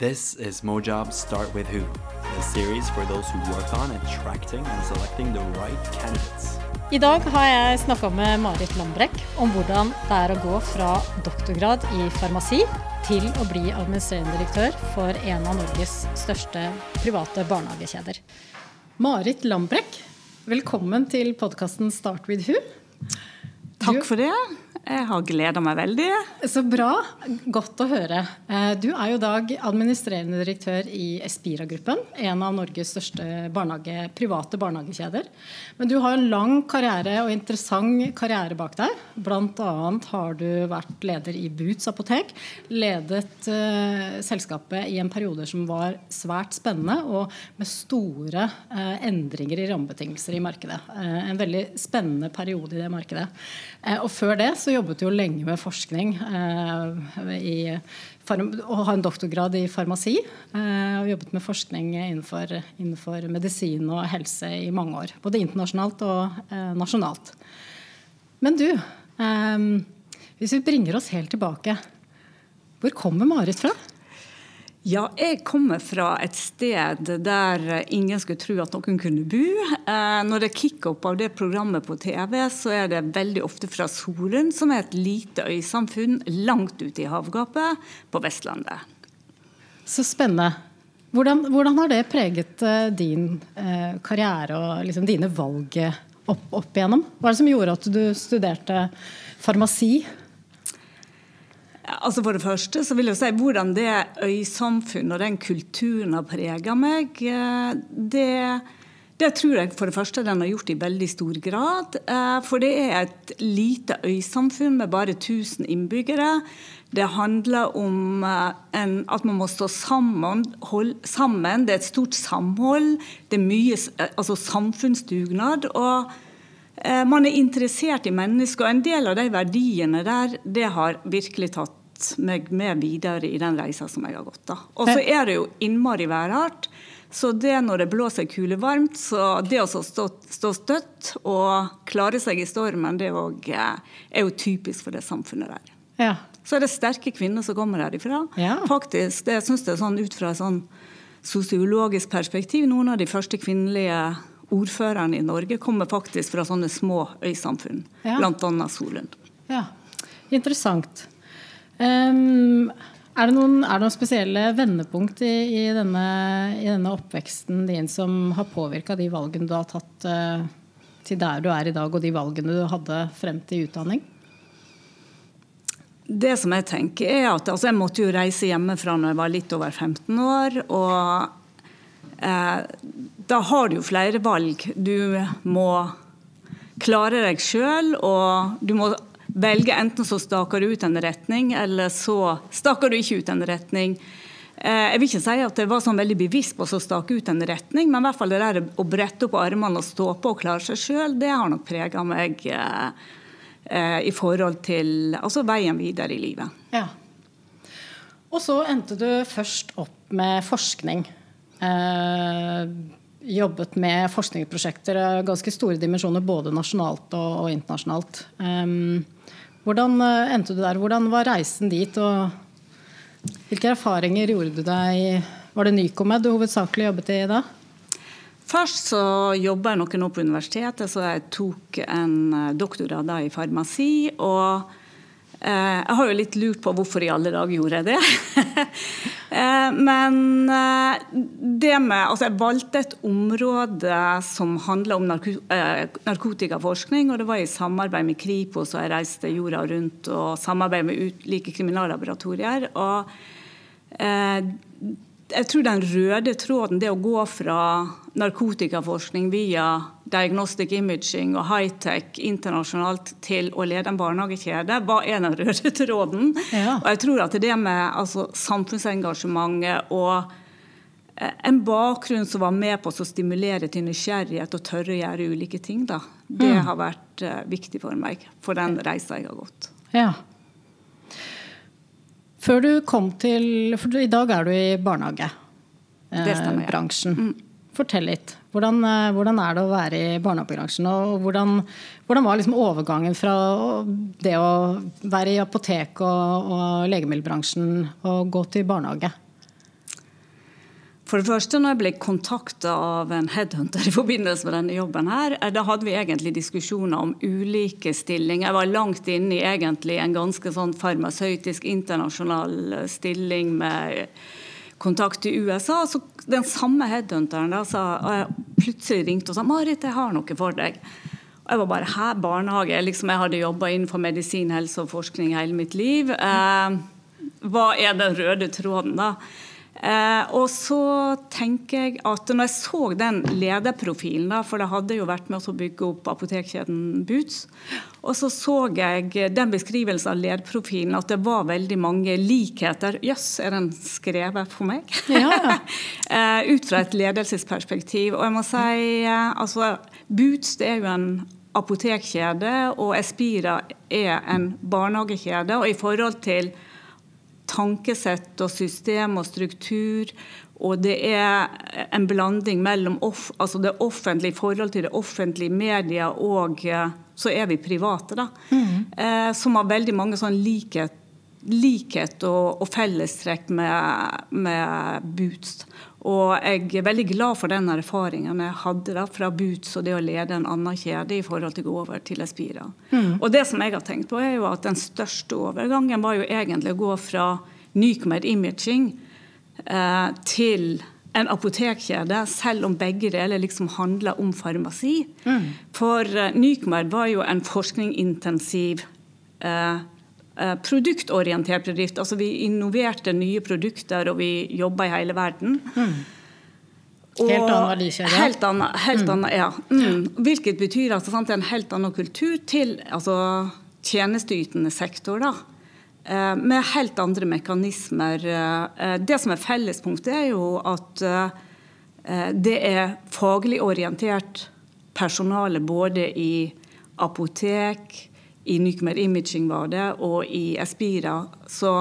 This is Mojob's Start With Who, a series for those who work on attracting and selecting the right candidates. I dag har jeg snakka med Marit Lambrekk om hvordan det er å gå fra doktorgrad i farmasi til å bli administrerende direktør for en av Norges største private barnehagekjeder. Marit Lambrekk, velkommen til podkasten Start with who. Takk for det. Jeg har gleda meg veldig. Så bra. Godt å høre. Eh, du er jo i dag administrerende direktør i Espira-gruppen, en av Norges største barnehage, private barnehagekjeder. Men du har en lang karriere og interessant karriere bak deg. Annet har du vært leder i Boots apotek. Ledet uh, selskapet i en periode som var svært spennende, og med store uh, endringer i rammebetingelser i markedet. Uh, en veldig spennende periode i det markedet. og før det så jobbet jo lenge med forskning eh, i, og har en doktorgrad i farmasi. Eh, og jobbet med forskning innenfor, innenfor, medisin og helse i mange år. Både internasjonalt og eh, nasjonalt. Men du, hvis vi bringer oss helt tilbake, hvor kommer Marit fra? Ja, jeg kommer fra et sted der ingen skulle tro at noen kunne bo. Eh, når det er kickoff av det programmet på TV, så er det veldig ofte fra Solund, som er et lite øysamfunn langt ute i havgapet på Vestlandet. Så spennende. Hvordan, hvordan har det preget eh, din eh, karriere og liksom dine valg opp, opp igjennom? Hva er det som gjorde at du studerte farmasi? Altså For det første så vil jeg si hvordan det øysamfunnet og den kulturen har prega meg, eh, det, det, tror jeg for det første den har gjort i veldig stor grad. Eh, for det er et lite øysamfunn med bare 1000 innbyggere. Det handler om eh, en, at man må stå sammen, hold, sammen. Det er et stort samhold. Det er mye altså samfunnsdugnad. og man er interessert i mennesker, og en del av de verdiene der, det har virkelig tatt meg med videre i den reisa som jeg har gått. da. Og så er det jo innmari værhardt. Så det når det blåser kulevarmt, så det å stå, stå støtt og klare seg i stormen, det eh, er jo typisk for det samfunnet der. Ja. Så er det sterke kvinner som kommer derifra. Ja. Faktisk, det synes jeg sånn ut fra sånn sosiologisk perspektiv, noen av de første kvinnelige ordførerne i Norge kommer faktisk fra sånne små øysamfunn, ja. bl.a. Solund. Ja, Interessant. Um, er, det noen, er det noen spesielle vendepunkt i, i, denne, i, denne, oppveksten din som har påvirka de valgene du har tatt uh, til der du er i dag, og de valgene du hadde frem til utdanning? Det som Jeg tenker er at altså Jeg måtte jo reise hjemmefra når jeg var litt over 15 år. og Da har du jo flere valg. Du må klare deg sjøl, og du må velge enten så staker du ut en retning, eller så staker du ikke ut en retning. Eh, jeg vil ikke si at jeg var sånn veldig bevisst på å stake ut en retning, men i hvert fall det der å brette opp armene og stå på og klare seg sjøl, det har nok prega meg eh, eh, i forhold til altså veien videre i livet. Ja. Og så endte du først opp med forskning. Eh, jobbet med forskningsprosjekter av ganske store dimensjoner, både nasjonalt og, og internasjonalt. Um, hvordan eh, endte du der? Hvordan var reisen dit? og Hvilke erfaringer gjorde du deg Var det Nycomed du hovedsakelig jobbet i da? Først så jobba jeg noen år på universitetet, så jeg tok en eh, doktorgrad i farmasi. og Eh, jeg har jo litt lurt på hvorfor i alle dager gjorde jeg det. Eh, men eh, det med Altså, jeg valgte et område som handla om narkotikaforskning, og det var i samarbeid med Kripos, og jeg reiste jorda rundt og samarbeidet med ulike kriminallaboratorier. og jeg tror den røde tråden, det å gå fra narkotikaforskning via diagnostic imaging og high-tech internasjonalt til å lede en barnehagekjede, hva er den røde tråden? Ja. Og jeg tror at det med altså, samfunnsengasjementet og eh, en bakgrunn som var med på å stimulere til nysgjerrighet og tørre å gjøre ulike ting, da, det mm. har vært uh, viktig for meg for den reisa jeg har gått. Ja. Før du kom til For i dag er du i barnehagebransjen. Eh. Fortell litt. Hvordan, eh, hvordan, er det å være i barnehagebransjen? Og hvordan, hvordan var liksom overgangen fra det å være i apotek og, og legemiddelbransjen og gå til barnehage? For det første, når jeg ble kontakta av en headhunter i forbindelse med denne jobben, her, eh, da hadde vi egentlig diskusjoner om ulike stillinger. Jeg var langt inne i egentlig en ganske sånn farmasøytisk internasjonal eh, stilling med kontakt i USA. Så den samme headhunteren da sa, plutselig ringte og sa Marit, jeg har noe for deg. Og jeg var bare her, barnehage? Liksom, jeg hadde jobba innenfor medisin, helse og forskning hele mitt liv. Eh, hva er den røde tråden, da? Eh, og så tenker jeg at når jeg så den lederprofilen, da, for det hadde jo vært med å bygge opp apotekkjeden Boots, og så så jeg den beskrivelsen av lederprofilen, at det var veldig mange likheter. Jøss, yes, er den skrevet for meg? Ja. eh, ut fra et ledelsesperspektiv. Og jeg må si eh, altså Boots det er jo en apotekkjede, og Espira er en barnehagekjede. Og i forhold til tankesett og system og struktur. Og det er en blanding mellom off, altså det offentlige forhold til det offentlige media, og eh, så er vi private, da. Mm. Eh, som har veldig mange sånn likhet, likhet og, og fellestrekk med, med Boots. Og jeg er veldig glad for den erfaringen jeg hadde da, fra Boots og det å lede en annen kjede i forhold til å gå over til Espira. Mm. Og det som jeg har tenkt på, er jo at den største overgangen var jo egentlig å gå fra Nycomed Imaging eh, til en apotekkjede, selv om begge deler liksom handler om farmasi. Mm. For eh, Nycomed var jo en forskningsintensiv eh, Eh, produktorientert bedrift. Altså vi innoverte nye produkter, og vi jobba i hele verden. Mm. Helt annen verdikjede? Helt annen, helt mm. annen, ja. Mm. Hvilket betyr altså, sant, en helt annen kultur til altså, tjenesteytende sektor. da. Eh, med helt andre mekanismer. Eh, det som er fellespunktet, er jo at det er faglig orientert personale både i apotek, i Nykmer Imaging var det, og i Espira. Så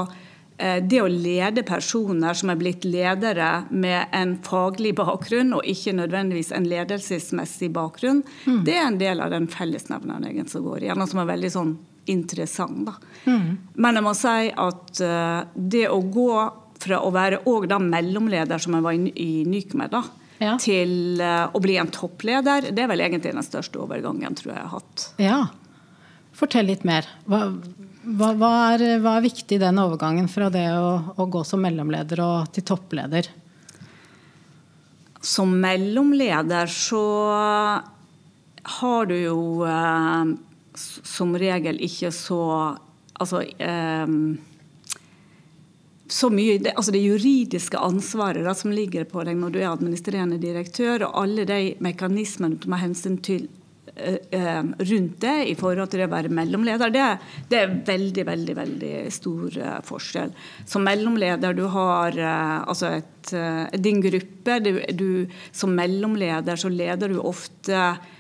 eh, det å lede personer som er blitt ledere med en faglig bakgrunn, og ikke nødvendigvis en ledelsesmessig bakgrunn, mm. det er en del av den fellesnevneren som går igjen, og som er veldig sånn interessant. Mm. Men jeg må si at uh, det å gå fra å være òg da mellomleder, som jeg var i, Nycomed, da, ja. til uh, å bli en toppleder, det er vel egentlig den største overgangen tror jeg jeg har hatt. Ja. Fortell litt mer. Hva, hva, hva, er, hva er, viktig i den overgangen fra det å, å, gå som mellomleder og til toppleder? Som mellomleder så har du jo eh, som regel ikke så Altså eh, så mye, det, altså det juridiske ansvaret da, som ligger på deg når du er administrerende direktør, og alle de mekanismene du må hensyn til rundt det i forhold til å være mellomleder, det, det er veldig, veldig veldig stor eh, forskjell. Som mellomleder, du har altså et, din gruppe. Du, du, som mellomleder så leder du ofte eh,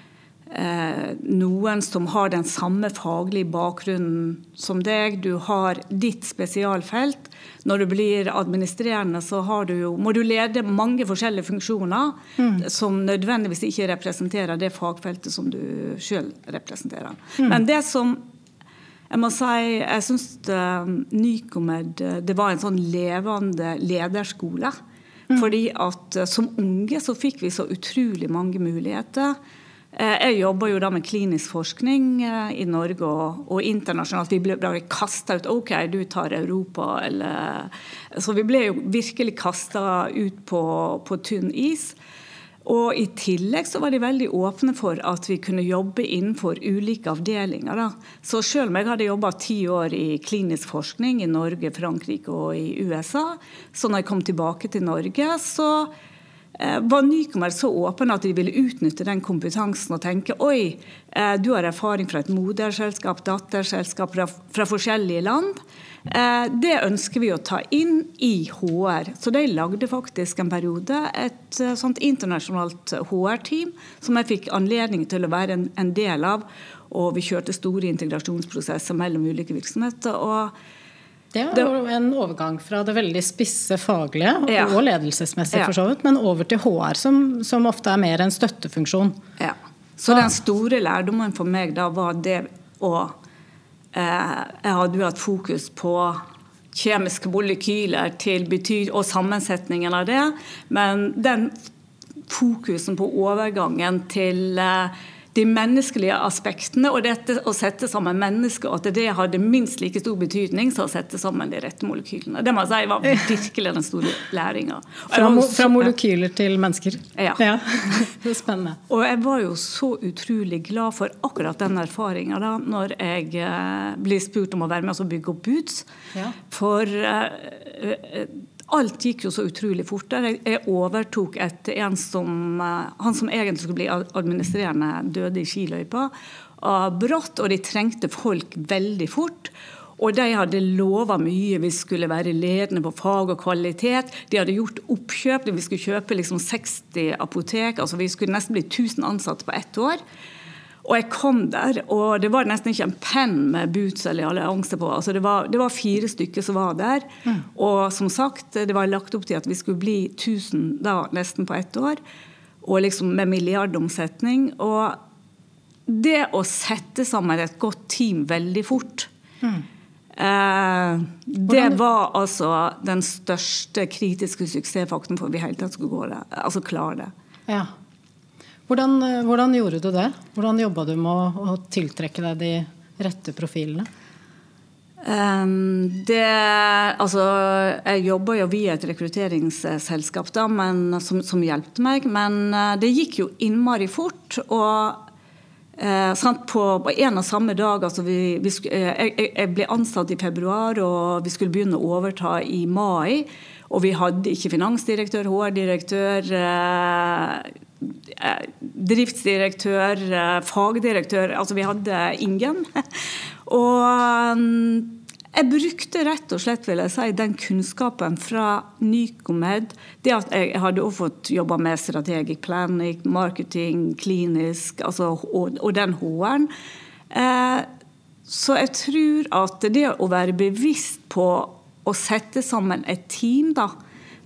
noen som har den samme faglige bakgrunnen som deg. Du har ditt spesialfelt. Når du blir administrerende, så du jo, må du lede mange forskjellige funksjoner mm. som nødvendigvis ikke representerer det fagfeltet som du sjøl representerer. Mm. Men det som jeg må si, jeg syns uh, Nycomed det var en sånn levende lederskole. Mm. Fordi at som unge så fikk vi så utrolig mange muligheter. Eh, jeg jobber jo da med klinisk forskning eh, i Norge og, og internasjonalt. Vi ble bare kasta ut. OK, du tar Europa, eller Så vi ble jo virkelig kasta ut på, på, tynn is. Og i tillegg så var de veldig åpne for at vi kunne jobbe innenfor ulike avdelinger. Da. Så selv om jeg hadde jobba ti år i klinisk forskning i Norge, Frankrike og i USA, så når jeg kom tilbake til Norge, så var Nycomed så åpne at de ville utnytte den kompetansen og tenke oi, eh, du har erfaring fra et moderselskap, datterselskap fra, fra forskjellige land. Eh, det ønsker vi å ta inn i HR. Så de lagde faktisk en periode et sånt internasjonalt HR-team som jeg fikk anledning til å være en, en del av. Og vi kjørte store integrasjonsprosesser mellom ulike virksomheter. og det var jo en overgang fra det veldig spisse faglige ja. og ledelsesmessige, for så vidt, men over til HR, som, som, ofte er mer en støttefunksjon. Ja. Så den store lærdommen for meg da var det å eh, Jeg hadde jo hatt fokus på kjemiske molekyler til betyr, og sammensetningen av det. Men den fokusen på overgangen til uh, de menneskelige aspektene og dette å sette sammen mennesker, at det hadde minst like stor betydning som å sette sammen de rette molekylene. Det må jeg si var virkelig den store læringa. Fra, fra, molekyler til mennesker. Ja. ja. Det er spennende. Og jeg var jo så utrolig glad for akkurat den erfaringa da når jeg eh, blir spurt om å være med og bygge opp Boots. Ja. For uh, alt gikk jo så utrolig fort. Jeg overtok etter en som eh, Han som egentlig skulle bli administrerende, døde i skiløypa brått, og de trengte folk veldig fort. Og de hadde lova mye. Vi skulle være ledende på fag og kvalitet. De hadde gjort oppkjøp. Vi skulle kjøpe liksom 60 apotek. altså Vi skulle nesten bli 1000 ansatte på ett år. Og jeg kom der, og det var nesten ikke en penn med boots eller allianse på. Altså det, var, det, var, fire stykker som var der. Mm. Og som sagt, det var lagt opp til at vi skulle bli 1000 da, nesten på ett år. Og liksom med milliardomsetning. Og det å sette sammen et godt team veldig fort mm. eh, Det var altså den største kritiske suksessfaktoren for at vi hele tatt skulle gå det, altså klare det. Ja. Hvordan, eh, hvordan, gjorde du det? Hvordan jobba du med å, å, tiltrekke deg de rette profilene? Um, det, altså, jeg jobba jo via et rekrutteringsselskap da, men, som, som hjelpte meg, men uh, det gikk jo innmari fort. Og sant, på, på, en og samme dag altså vi, vi, uh, jeg, jeg, ble ansatt i februar, og vi skulle begynne å overta i mai. Og vi hadde ikke finansdirektør, HR-direktør Eh, driftsdirektør, eh, fagdirektør Altså, vi hadde ingen. Og mm, jeg brukte rett og slett vil jeg si, den kunnskapen fra Nycomed. Det at jeg hadde også fått jobba med strategic planning, marketing, klinisk altså, og, og den H-en. Eh, så jeg tror at det å være bevisst på å sette sammen et team da,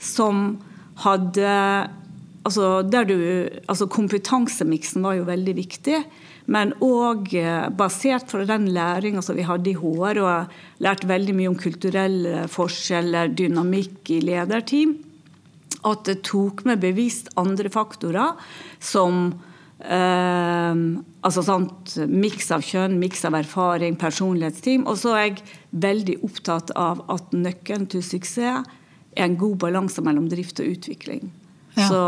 som hadde altså, du, altså Kompetansemiksen var jo veldig viktig. Men òg eh, basert på den læringa som vi hadde i HR, og lært veldig mye om kulturelle forskjeller, dynamikk i lederteam. At det tok med bevisst andre faktorer som eh, altså miks av kjønn, miks av erfaring, personlighetsteam. Og så er jeg veldig opptatt av at nøkkelen til suksess er en god balanse mellom drift og utvikling. Ja. Så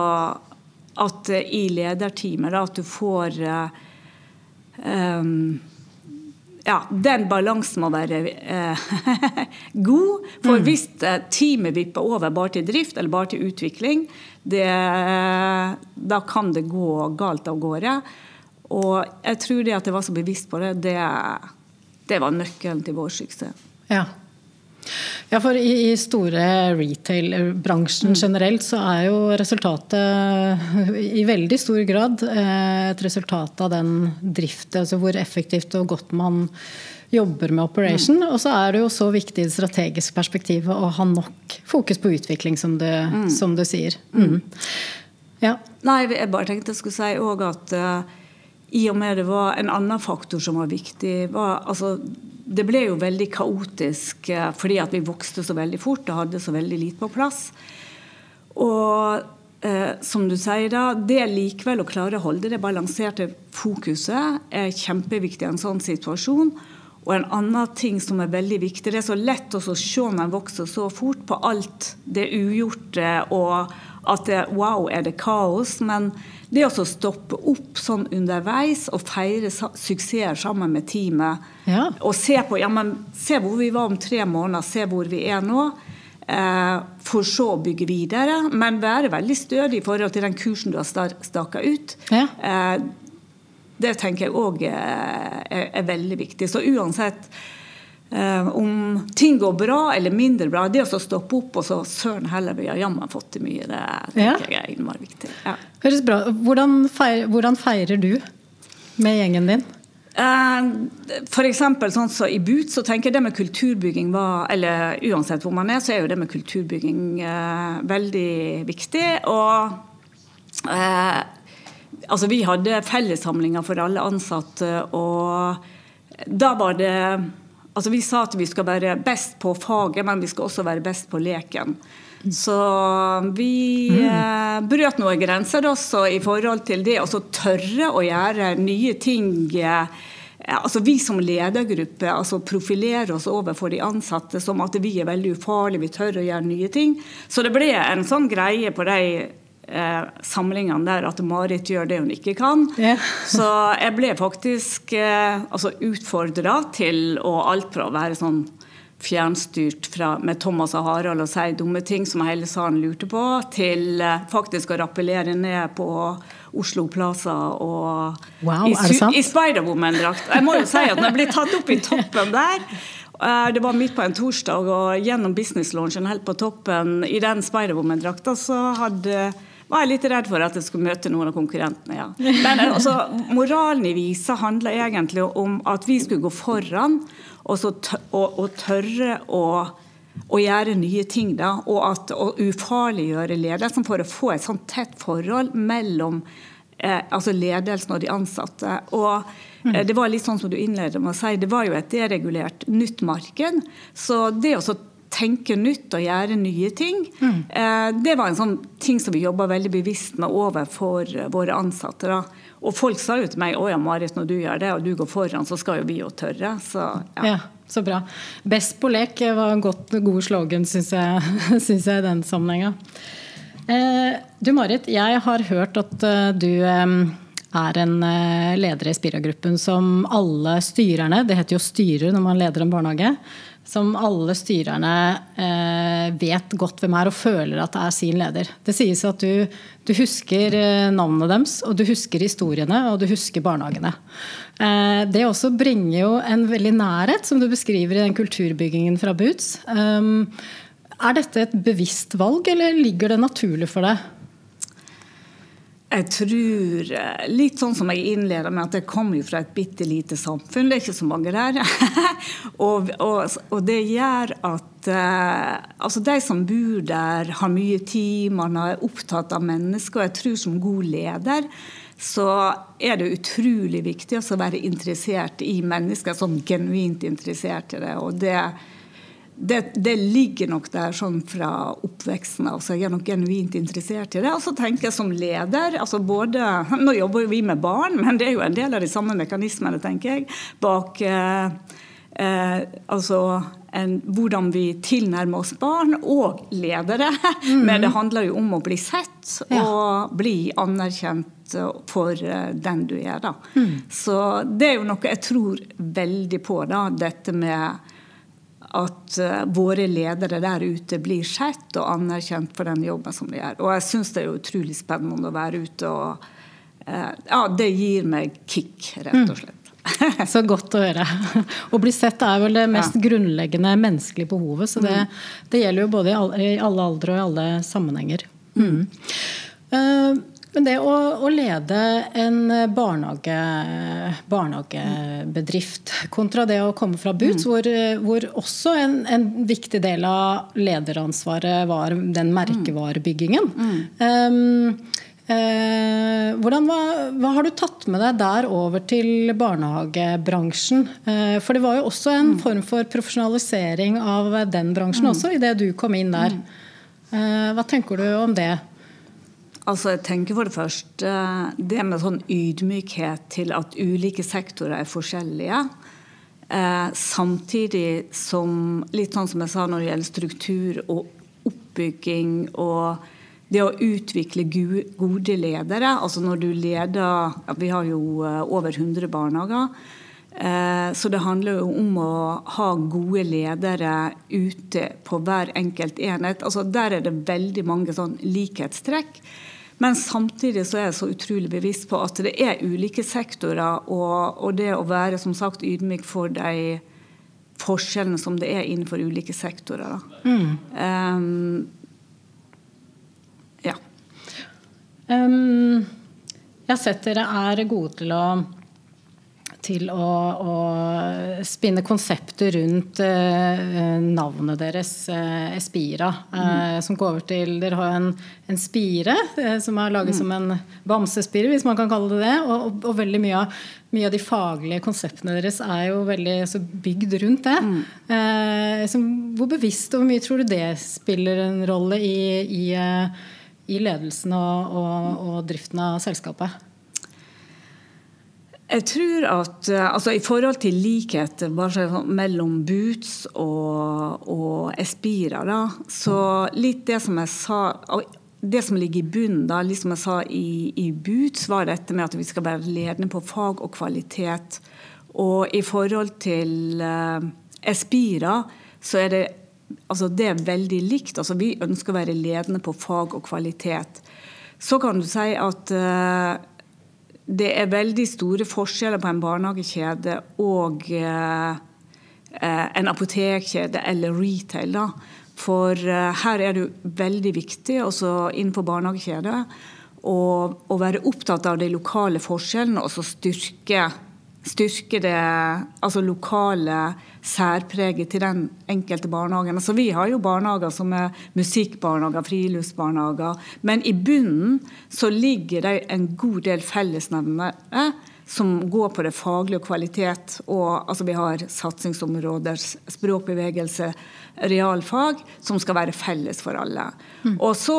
at uh, i lederteamet da, at du får um, ja, den balansen må være eh, god. For mm. hvis teamet vipper over bare til drift eller bare til utvikling, det, da kan det gå galt av gårde. Og jeg tror det at jeg var så bevisst på det, det, det var nøkkelen til vår suksess. Ja. Ja, for i, i store retail-bransjen mm. generelt så er jo resultatet i veldig stor grad eh, et resultat av den driften, altså hvor effektivt og godt man jobber med operation. Mm. Og så er det jo så viktig i det strategiske perspektivet å ha nok fokus på utvikling, som du, mm. som du sier. Mm. Ja. Nei, jeg bare tenkte jeg skulle si òg at uh, i og med det var en annen faktor som var viktig, var altså det ble jo veldig kaotisk eh, fordi at vi vokste så veldig fort og hadde så veldig lite på plass. Og eh, som du sier da, det likevel å klare å holde det balanserte fokuset er kjempeviktig i en sånn situasjon. Og en annen ting som er veldig viktig, det er så lett å se når en vokser så fort på alt det ugjorte, og at det, wow, er det kaos. Men det å stoppe opp sånn underveis og feire suksesser sammen med teamet, ja. og se på ja, men, se hvor vi var om tre måneder, se hvor vi er nå. Eh, for så å bygge videre, men være veldig stødig i forhold til den kursen du har staka ut. Ja. Eh, det tenker jeg òg er, er, veldig viktig. Så uansett eh, om ting går bra eller mindre bra, det å stoppe opp og så søren heller, vi har jammen fått til mye, det tenker ja. jeg er viktig. Ja. Høres bra hvordan feirer, hvordan feirer du med gjengen din? Eh, for eksempel, sånn så I BUT så tenker jeg det med kulturbygging var Eller uansett hvor man er, så er jo det med kulturbygging eh, veldig viktig. Og eh, Altså, vi hadde fellessamlinger for alle ansatte, og da var det Altså Vi sa at vi skal være best på faget, men vi skal også være best på leken. Så vi eh, brøt noen grenser også i forhold til det å tørre å gjøre nye ting. Eh, altså Vi som ledergruppe altså profilerer oss overfor de ansatte som at vi er veldig ufarlige, vi tør å gjøre nye ting. Så det ble en sånn greie på de eh, samlingene der at Marit gjør det hun ikke kan. Yeah. så jeg ble faktisk eh, altså utfordra til å alt å være sånn fjernstyrt fra, med Thomas og Harald og si dumme ting som hele salen lurte på, til eh, faktisk å rappellere ned på Oslo Plaza og wow, i, i Spider-Woman-drakt. Jeg må jo si at når jeg ble tatt opp i toppen der eh, det var midt på en torsdag, og gjennom business-launchen helt på toppen i den Spider-Woman-drakta, så hadde var jeg litt redd for at jeg skulle møte noen av konkurrentene. Ja. Men eh, altså, moralen i visa handler egentlig om at vi skulle gå foran og, så, og, og tørre å, å, gjøre nye ting. Da, og at, å ufarliggjøre ledelsen for å få et sånn tett forhold mellom eh, altså ledelsen og de ansatte. Og eh, Det var litt sånn som du innledet med å si, det var jo et deregulert nytt marked. Så det å tenke nytt og gjøre nye ting, mm. eh, det var en sånn ting som vi jobba veldig bevisst med overfor våre ansatte. da. Og folk sa jo til meg å ja, Marit, når du gjør det, og du går foran, så skal jo vi jo tørre. Så, ja. ja. Så bra. Best på lek var en godt, god slogan, syns jeg, synes jeg, i den sammenhenga. Eh, du Marit, jeg har hørt at du er en uh, leder i Spira-gruppen som alle styrerne, det heter jo styrer når man leder en barnehage, som alle styrerne eh, vet godt hvem er og føler at det er sin leder. Det sies at du, du husker navnene deres, og du husker historiene, og du husker barnehagene. Eh, det også bringer jo en veldig nærhet, som du beskriver i den kulturbyggingen fra Boots. Um, er dette et bevisst valg, eller ligger det naturlig for deg? Jeg tror eh, Litt sånn som jeg innleder med, at jeg kommer fra et bitte lite samfunn. Det er ikke så mange der. og, og, og, det gjør at eh, altså de som bor der, har mye tid, man er opptatt av mennesker. Og jeg tror som god leder så er det utrolig viktig å være interessert i mennesker, som genuint interessert i det. og det det, det, ligger nok der sånn fra oppveksten av, så jeg er nok genuint interessert i det. Og så tenker jeg som leder altså både, Nå jobber jo vi med barn, men det er jo en del av de samme mekanismene, tenker jeg, bak eh, eh, altså en, hvordan vi tilnærmer oss barn og ledere. Mm. Men det handler jo om å bli sett og bli anerkjent for eh, den du er. da. Mm. Så det er jo noe jeg tror veldig på, da, dette med at uh, våre ledere der ute blir sett og anerkjent for den jobben som de gjør. Og jeg syns det er utrolig spennende å være ute og uh, Ja, det gir meg kick, rett og mm. slett. Så godt å høre. Å bli sett er vel det mest ja. grunnleggende menneskelige behovet. Så det, mm. det, gjelder jo både i alle, i alle aldre og i alle sammenhenger. Mm. Uh, men det å, å lede en barnehage, barnehagebedrift kontra det å komme fra Boots, mm. hvor, hvor, også en, en, viktig del av lederansvaret var den merkevarebyggingen. Mm. Um, Eh, hvordan, hva, hva, har du tatt med deg der over til barnehagebransjen? Eh, for det var jo også en mm. form for profesjonalisering av den bransjen mm. også, idet du kom inn der. Mm. Eh, hva tenker du om det? Altså, jeg tenker for det første det med sånn ydmykhet til at ulike sektorer er forskjellige. Eh, samtidig som litt sånn som jeg sa når det gjelder struktur og oppbygging og det å utvikle gode ledere. Altså når du leder Vi har jo eh, over 100 barnehager. Eh, så det handler jo om å ha gode ledere ute på hver enkelt enhet. Altså Der er det veldig mange sånn likhetstrekk. Men samtidig så er jeg så utrolig bevisst på at det er ulike sektorer, og, og det å være som sagt ydmyk for de forskjellene som det er innenfor ulike sektorer. Mm. Um, ja. Um, jeg har sett dere er gode til å til å, å spinne konseptet rundt uh, navnet deres, uh, Espira. Eh, som går over til Dere har en, en spire som er laget mm. som en bamsespire, hvis man kan kalle det det. Og, og, og veldig mye av, mye av, de faglige konseptene deres er jo veldig altså, bygd rundt det. Mm. Som, hvor bevisst og hvor mye tror du det spiller en rolle i, i, i ledelsen og, og driften av selskapet? Jeg tror at eh, altså I forhold til likhet sånn mellom Boots og, og Espira, da, så litt det som jeg sa det som ligger i bunnen, da, liksom jeg sa i, i Boots, var dette med at vi skal være ledende på fag og kvalitet. Og i forhold til uh, Espira, så er det, altså det er veldig likt. Altså vi ønsker å være ledende på fag og kvalitet. Så kan du si at uh, det er veldig store forskjeller på en barnehagekjede og eh, en apotekkjede eller retail. Da. For eh, her er det veldig viktig, også innenfor barnehagekjede, å, å være opptatt av de lokale forskjellene og styrke styrke det altså lokale særpreget til den enkelte barnehagen. Altså, vi har jo barnehager som er musikkbarnehager, friluftsbarnehager. Men i bunnen så ligger det en god del fellesnevnere som går på det faglige og kvalitet. Og altså, vi har satsingsområder, språkbevegelse, realfag som skal være felles for alle. Mm. Og så,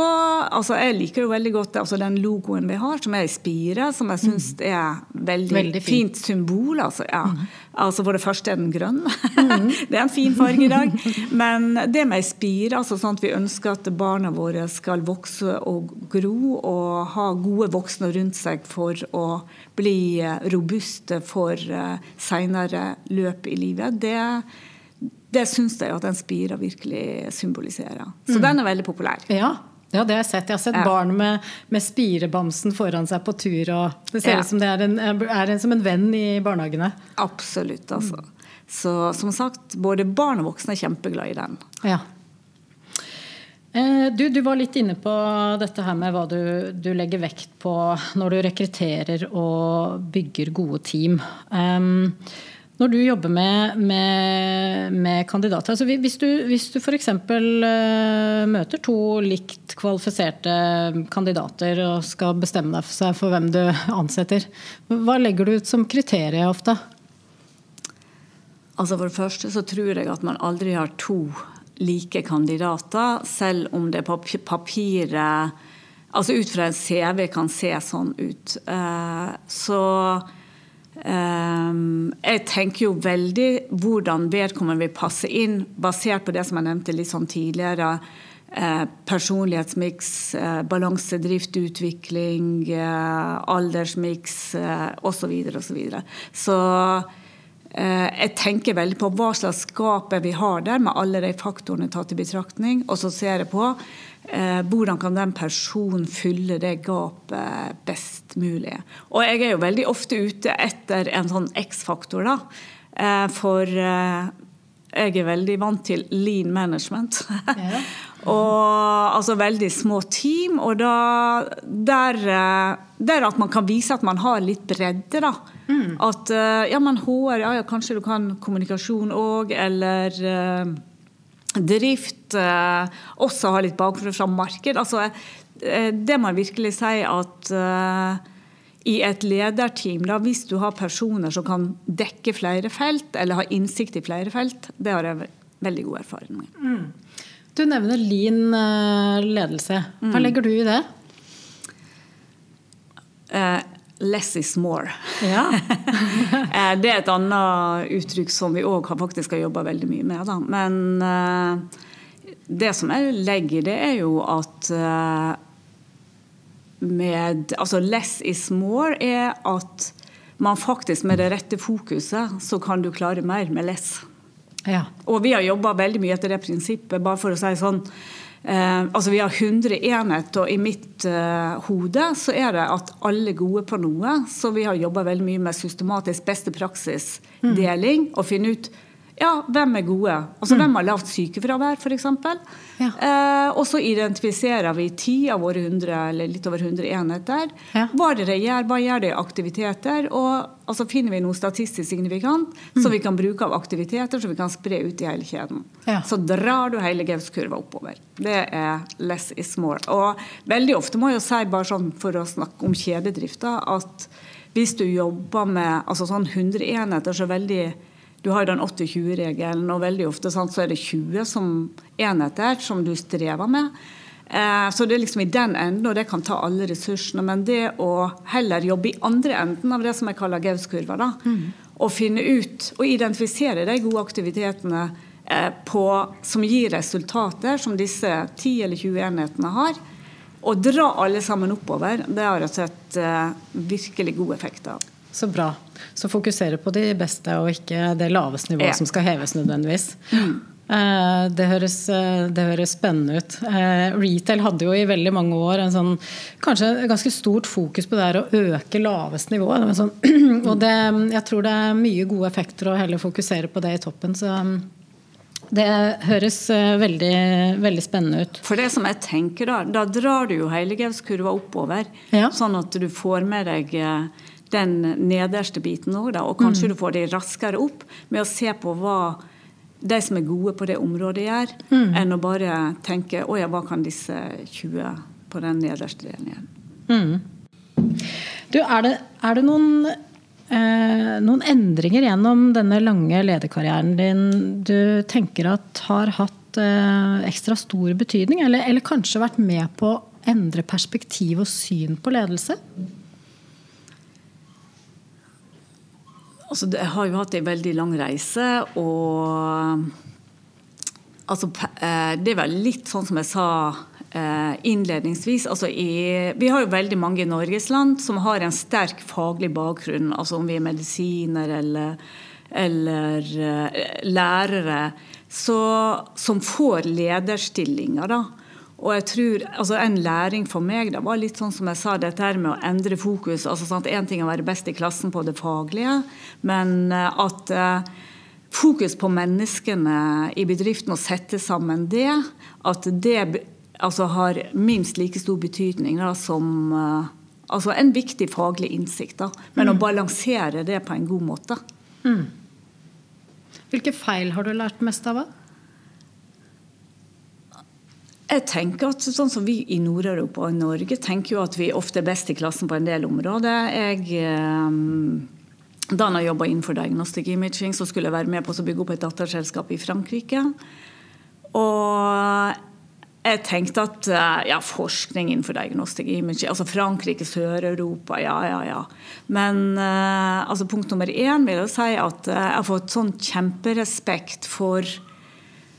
altså Jeg liker jo veldig godt altså den logoen vi har, som er i spire, som jeg syns mm. er veldig, veldig fint. fint. symbol. Altså, ja. mm. Altså For det første er den grønn. Mm. det er en fin farge i dag. Men det med spire, altså sånn at vi ønsker at barna våre skal vokse og gro og ha gode voksne rundt seg for å bli robuste for uh, seinere løp i livet, det det syns jeg at den spira virkelig symboliserer. Så mm. den er veldig populær. Ja. Ja, det har jeg sett. Jeg har sett ja. barn med, med, spirebamsen foran seg på tur. og Det ser ut som det er, en, er en, som en venn i barnehagene. Absolutt, altså. Så som sagt, både barn og voksne er kjempeglade i den. Ja. Eh, du, du, var litt inne på dette her med hva du, du, legger vekt på når du rekrutterer og bygger gode team. Um, når du jobber med, med, med kandidater altså Hvis du, hvis du f.eks. Eh, møter to likt kvalifiserte kandidater og skal bestemme deg for, seg for hvem du ansetter, hva legger du ut som kriterier ofte? Altså For det første så tror jeg at man aldri har to like kandidater, selv om det på papiret Altså ut fra en CV kan se sånn ut. Uh, så jeg tenker jo veldig hvordan vedkommende vil passe inn, basert på det som jeg nevnte litt sånn tidligere. Uh, personlighetsmiks, balansedrift, balanse, drift, utvikling, uh, aldersmiks osv. osv. Så, så jeg tenker veldig på hva slags skap vi har der, med alle de faktorene tatt i betraktning. Og så ser jeg på Eh, hvordan kan den personen fylle det gapet best mulig? Og jeg er jo veldig ofte ute etter en sånn X-faktor, da. Eh, for eh, jeg er veldig vant til lean management. Ja. og altså veldig små team. Og da der, der, at man kan vise at man har litt bredde, da. Mm. At ja, men HR, ja, ja, kanskje du kan kommunikasjon òg, eller drift, eh, også har litt bakgrunn fra marked. Altså, eh, det må jeg virkelig si at uh, i et lederteam, da, hvis du har personer som kan dekke flere felt, eller ha innsikt i flere felt, det har jeg veldig god erfaring med. Mm. Du nevner lean ledelse. Hva mm. legger du i det? Uh, Less is more. Ja. Eh, det er et annet uttrykk som vi òg faktisk har jobba veldig mye med. Da. Men uh, det som jeg legger i det, er jo at uh, med Altså less is more er at man faktisk med det rette fokuset, så kan du klare mer med less. Ja. Og vi har jobba veldig mye etter det prinsippet, bare for å si sånn Eh, altså Vi har 100 enheter, og i mitt eh, hode så er det at alle er gode på noe. Så vi har jobba veldig mye med systematisk beste praksis-deling. Mm. Og finne ut ja, hvem er gode? Altså hvem har lavt sykefravær, f.eks. Ja. Eh, og så identifiserer vi ti av våre 100, eller litt over 100 enheter. Ja. Hva er det de gjør, hva gjør de aktiviteter? Og altså, finner vi noe statistisk signifikant som vi kan bruke av aktiviteter, som vi kan spre ut i hele kjeden. Ja. Så drar du hele Gaus-kurva oppover. Det er less is more. Og veldig ofte må jeg jo si, bare sånn for å snakke om kjededrifta, at hvis du jobber med altså sånn 100 enheter, så veldig du har den 80-20-regelen, og veldig ofte sant, så er det 20 som enheter som du strever med. Eh, så det er liksom i den enden, og det kan ta alle ressursene. Men det å heller jobbe i andre enden av det som jeg kaller Gaus-kurva, da, og finne ut og identifisere de gode aktivitetene eh, på, som gir resultater, som disse 10 eller 20 enhetene har, og dra alle sammen oppover, det har jeg sett eh, virkelig god effekt av. Så bra. Så fokusere på de beste, og ikke det laveste nivået Ja. som skal heves nødvendigvis. Mm. Det høres, eh, det høres spennende ut. Eh, Retail hadde jo i veldig mange år en sånn, kanskje et ganske stort fokus på det her å øke lavest nivå. Sånn, og det, jeg tror det er mye gode effekter å heller fokusere på det i toppen. Så mm, det høres eh, veldig, veldig spennende ut. For det som jeg tenker Da da drar du jo hele Gauss-kurva oppover, Ja. sånn at du får med deg eh, den nederste biten òg, og kanskje du får de raskere opp med å se på hva de som er gode på det området, gjør, enn å bare tenke å ja, hva kan disse 20 på den nederste delen gjøre. Du, er det, er det noen, eh, noen endringer gjennom denne lange lederkarrieren din du tenker at har hatt eh, ekstra stor betydning, eller, eller kanskje vært med på å endre perspektiv og syn på ledelse? Altså, jeg har jo hatt en veldig lang reise, og altså, eh, Det er vel litt sånn som jeg sa eh, innledningsvis. Altså, i, vi har jo veldig mange i Norges land som har en sterk faglig bakgrunn, altså om vi er medisiner eller, eller eh, lærere, så, som får lederstillinger. da. Og jeg tror, altså En læring for meg da var litt sånn som jeg sa, dette her med å endre fokus. altså sant, Én ting er å være best i klassen på det faglige, men eh, at eh, fokus på menneskene i bedriften og sette sammen det, at det altså, har minst like stor betydning da, som eh, altså en viktig faglig innsikt. da, Men å balansere det på en god måte. Hvilke feil har du lært mest av? Jeg tenker at sånn som Vi i Nord-Europa og Norge tenker jo at vi ofte er best i klassen på en del områder. Jeg, eh, da jeg jobba innenfor diagnostic imaging, så skulle jeg være med på å bygge opp et datterselskap i Frankrike. Og jeg tenkte at eh, ja, forskning innenfor diagnostic imaging Altså Frankrike, Sør-Europa, ja, ja, ja. Men eh, altså punkt nummer én vil jeg si at jeg har fått sånn kjemperespekt for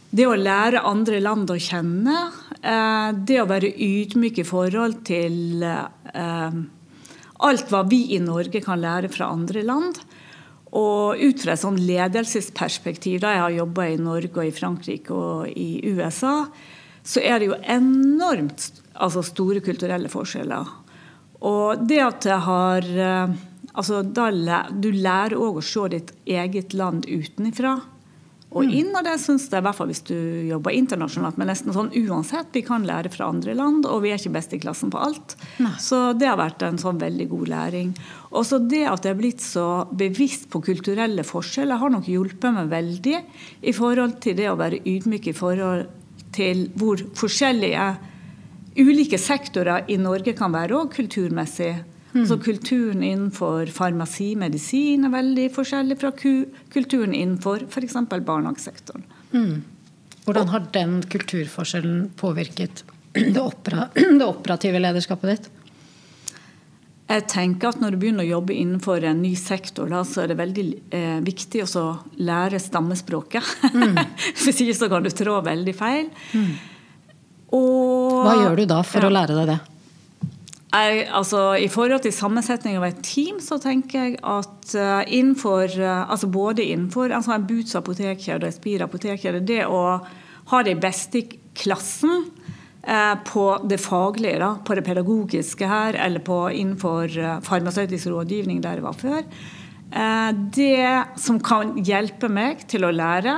det å lære andre land å kjenne, eh, det å være ydmyk i forhold til eh, alt hva vi i Norge kan lære fra andre land. Og ut fra et sånn ledelsesperspektiv, da jeg har jobba i Norge og i Frankrike og i USA, så er det jo enormt altså store kulturelle forskjeller. Og det at jeg har eh, altså da, Du lærer òg å se ditt eget land utenifra og inn, og det syns jeg, i hvert fall hvis du jobber internasjonalt, men nesten sånn uansett. Vi kan lære fra andre land, og vi er ikke best i klassen på alt. Så det har vært en sånn veldig god læring. Og så det at jeg er blitt så bevisst på kulturelle forskjeller, har nok hjulpet meg veldig i forhold til det å være ydmyk i forhold til hvor forskjellige ulike sektorer i Norge kan være òg kulturmessig. Altså kulturen innenfor farmasi, medisin er veldig forskjellig fra kulturen innenfor f.eks. barnehagesektoren. Hvordan har den kulturforskjellen påvirket det, opera, det operative lederskapet ditt? Jeg tenker at Når du begynner å jobbe innenfor en ny sektor, da, så er det veldig eh, viktig å lære stammespråket. Hvis ikke så kan du trå veldig feil. Og Hva gjør du da for Ja. å lære deg det? Jeg, altså, I forhold til sammensetning av et team, så tenker jeg at uh, innenfor uh, altså både innenfor altså en Boots apotekkjede og Espir apotekkjede, det å ha de beste i klassen eh, på det faglige, da, på det pedagogiske her, eller på, innenfor farmasøytisk rådgivning der jeg var før, det som kan hjelpe meg til å lære,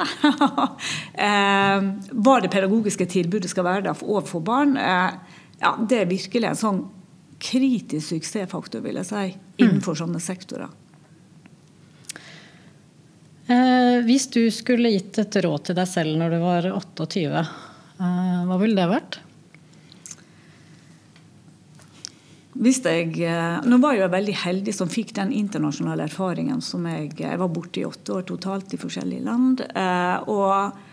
hva det pedagogiske tilbudet skal være overfor barn, ja, det er virkelig en sånn kritisk suksessfaktor, vil jeg si, innenfor mm. sånne sektorer. Eh, hvis du skulle gitt et råd til deg selv når du var 28, eh, hva ville det vært? Hvis jeg, eh, nå var jeg veldig heldig som fikk den internasjonale erfaringen som jeg, jeg var borte i åtte år totalt i forskjellige land. Eh, og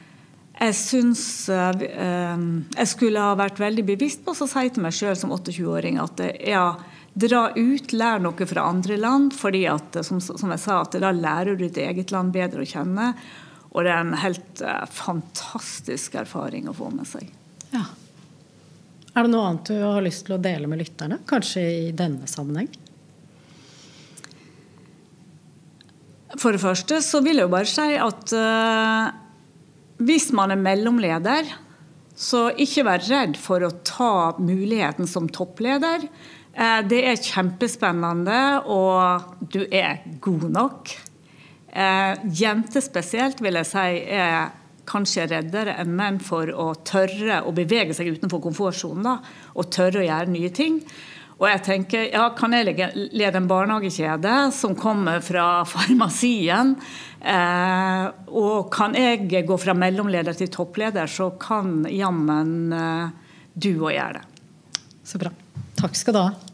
jeg syns eh, jeg skulle ha vært veldig bevisst på å si til meg sjøl som 28-åring at ja, dra ut, lær noe fra andre land. fordi at, som, som jeg sa, at da lærer du ditt eget land bedre å kjenne. Og det er en helt fantastisk erfaring å få med seg. Ja. Er det noe annet du har lyst til å dele med lytterne? Kanskje i denne sammenheng? For det første så vil jeg jo bare si at hvis man er mellomleder, så ikke vær redd for å ta muligheten som toppleder. Uh, det er kjempespennende, og du er god nok. Uh, jenter spesielt vil jeg si er kanskje reddere enn menn for å tørre å bevege seg utenfor komfortsonen. Og tørre å gjøre nye ting. Og jeg tenker, ja, Kan jeg lede en barnehagekjede som kommer fra farmasien? Eh, og kan jeg gå fra mellomleder til toppleder, så kan jammen eh, du òg gjøre det. Så bra. Takk skal du ha.